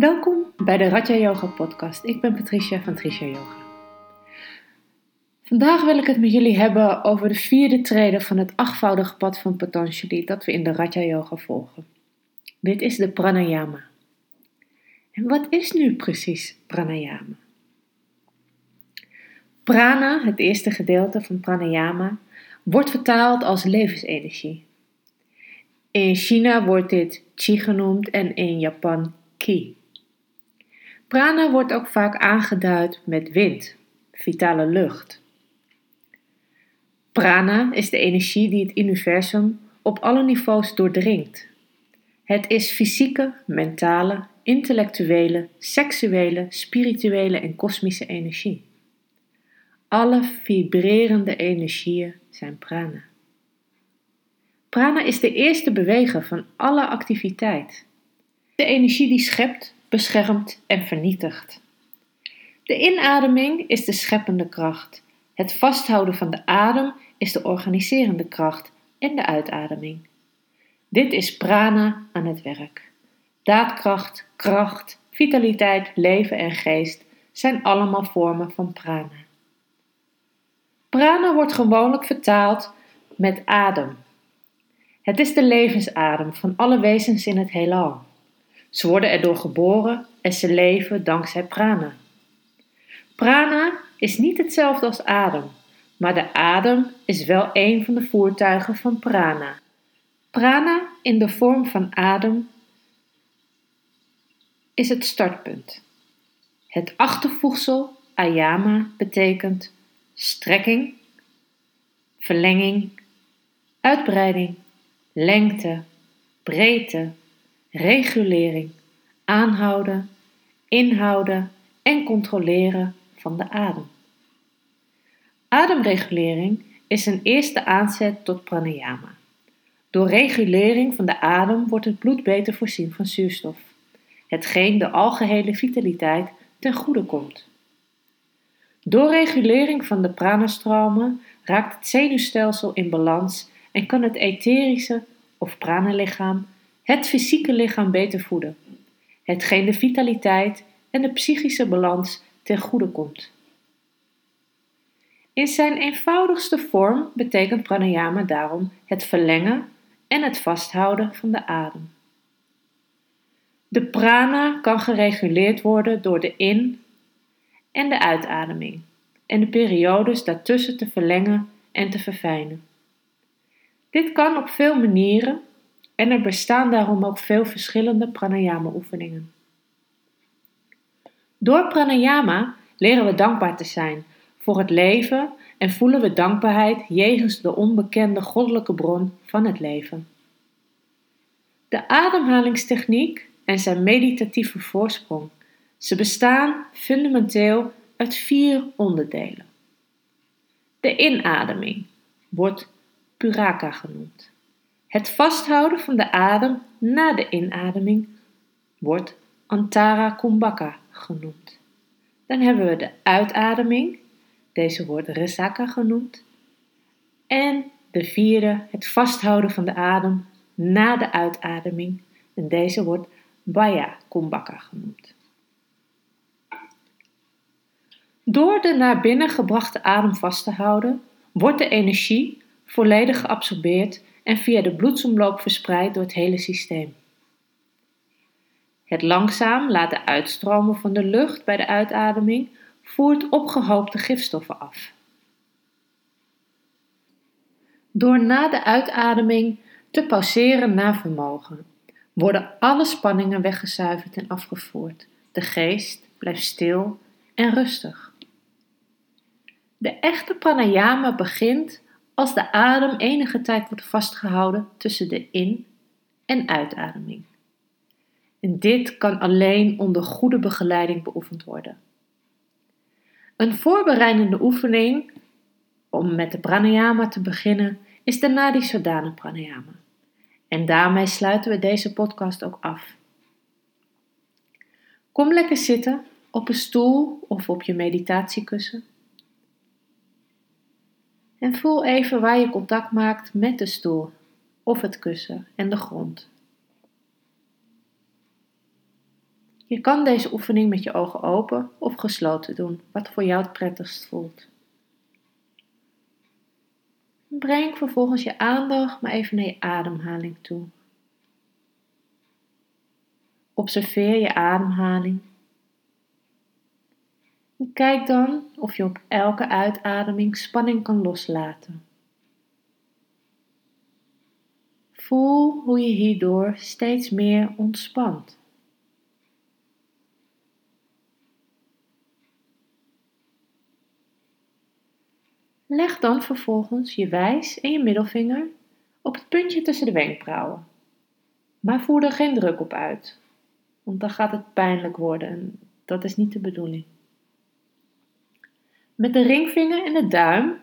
Welkom bij de Raja Yoga podcast. Ik ben Patricia van Tricia Yoga. Vandaag wil ik het met jullie hebben over de vierde trede van het achtvoudige pad van Patanjali dat we in de Raja Yoga volgen. Dit is de pranayama. En wat is nu precies pranayama? Prana, het eerste gedeelte van pranayama, wordt vertaald als levensenergie. In China wordt dit chi genoemd en in Japan ki. Prana wordt ook vaak aangeduid met wind, vitale lucht. Prana is de energie die het universum op alle niveaus doordringt. Het is fysieke, mentale, intellectuele, seksuele, spirituele en kosmische energie. Alle vibrerende energieën zijn prana. Prana is de eerste beweger van alle activiteit. De energie die schept, beschermt en vernietigt. De inademing is de scheppende kracht. Het vasthouden van de adem is de organiserende kracht en de uitademing. Dit is prana aan het werk. Daadkracht, kracht, vitaliteit, leven en geest zijn allemaal vormen van prana. Prana wordt gewoonlijk vertaald met adem. Het is de levensadem van alle wezens in het heelal. Ze worden erdoor geboren en ze leven dankzij prana. Prana is niet hetzelfde als adem, maar de adem is wel een van de voertuigen van prana. Prana in de vorm van adem is het startpunt. Het achtervoegsel ayama betekent strekking, verlenging, uitbreiding, lengte, breedte, regulering, aanhouden, inhouden en controleren van de adem. Ademregulering is een eerste aanzet tot pranayama. Door regulering van de adem wordt het bloed beter voorzien van zuurstof, hetgeen de algehele vitaliteit ten goede komt. Door regulering van de pranastromen raakt het zenuwstelsel in balans en kan het etherische of pranalichaam het fysieke lichaam beter voeden, hetgeen de vitaliteit en de psychische balans ten goede komt. In zijn eenvoudigste vorm betekent pranayama daarom het verlengen en het vasthouden van de adem. De prana kan gereguleerd worden door de in- en de uitademing en de periodes daartussen te verlengen en te verfijnen. Dit kan op veel manieren en er bestaan daarom ook veel verschillende pranayama-oefeningen. Door pranayama leren we dankbaar te zijn voor het leven en voelen we dankbaarheid jegens de onbekende goddelijke bron van het leven. De ademhalingstechniek en zijn meditatieve voorsprong. Ze bestaan fundamenteel uit vier onderdelen. De inademing wordt puraka genoemd. Het vasthouden van de adem na de inademing wordt antara kumbhaka genoemd. Dan hebben we de uitademing, deze wordt resaka genoemd. En de vierde, het vasthouden van de adem na de uitademing, en deze wordt baya kumbhaka genoemd. Door de naar binnen gebrachte adem vast te houden, wordt de energie volledig geabsorbeerd en via de bloedsomloop verspreid door het hele systeem. Het langzaam laten uitstromen van de lucht bij de uitademing voert opgehoopte gifstoffen af. Door na de uitademing te pauzeren naar vermogen, worden alle spanningen weggezuiverd en afgevoerd. De geest blijft stil en rustig. De echte pranayama begint als de adem enige tijd wordt vastgehouden tussen de in- en uitademing. En dit kan alleen onder goede begeleiding beoefend worden. Een voorbereidende oefening om met de pranayama te beginnen is de Nadi Sodhana pranayama. En daarmee sluiten we deze podcast ook af. Kom lekker zitten op een stoel of op je meditatiekussen. En voel even waar je contact maakt met de stoel of het kussen en de grond. Je kan deze oefening met je ogen open of gesloten doen, wat voor jou het prettigst voelt. Breng vervolgens je aandacht maar even naar je ademhaling toe. Observeer je ademhaling. Kijk dan of je op elke uitademing spanning kan loslaten. Voel hoe je hierdoor steeds meer ontspant. Leg dan vervolgens je wijs en je middelvinger op het puntje tussen de wenkbrauwen. Maar voer er geen druk op uit, want dan gaat het pijnlijk worden en dat is niet de bedoeling. Met de ringvinger en de duim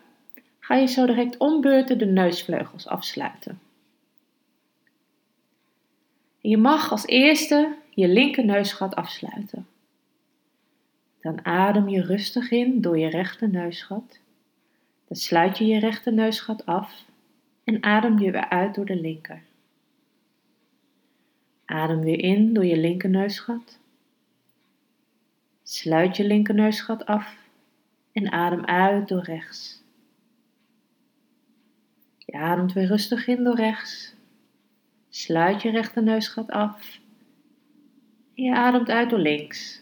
ga je zo direct ombeurten de neusvleugels afsluiten. Je mag als eerste je linker neusgat afsluiten. Dan adem je rustig in door je rechter neusgat. Dan sluit je je rechter neusgat af en adem je weer uit door de linker. Adem weer in door je linker neusgat. Sluit je linker neusgat af en adem uit door rechts. Je ademt weer rustig in door rechts. Sluit je rechter neusgat af. Je ademt uit door links.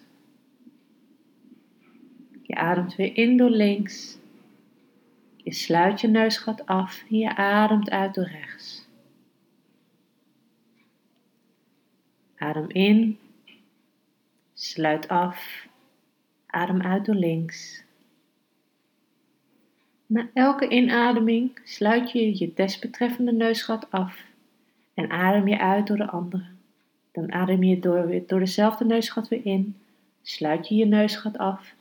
Je ademt weer in door links. Je sluit je neusgat af en je ademt uit door rechts. Adem in. Sluit af. Adem uit door links. Na elke inademing sluit je je desbetreffende neusgat af en adem je uit door de andere. Dan adem je door, door dezelfde neusgat weer in, sluit je je neusgat af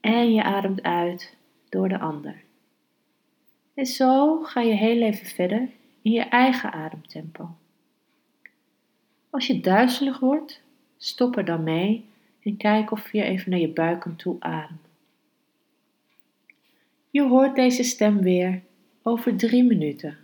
en je ademt uit door de ander. En zo ga je heel even verder in je eigen ademtempo. Als je duizelig wordt, stop er dan mee en kijk of je even naar je buik toe ademt. Je hoort deze stem weer over drie minuten.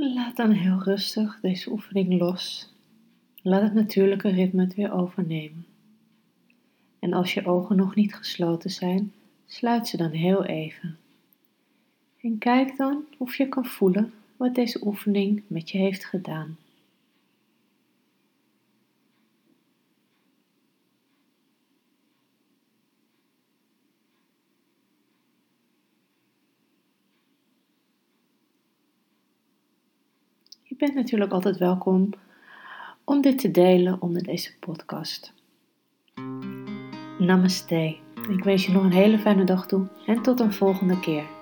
Laat dan heel rustig deze oefening los. Laat het natuurlijke ritme het weer overnemen. En als je ogen nog niet gesloten zijn, sluit ze dan heel even. En kijk dan of je kan voelen wat deze oefening met je heeft gedaan. Bent natuurlijk altijd welkom om dit te delen onder deze podcast. Namaste. Ik wens je nog een hele fijne dag toe en tot een volgende keer.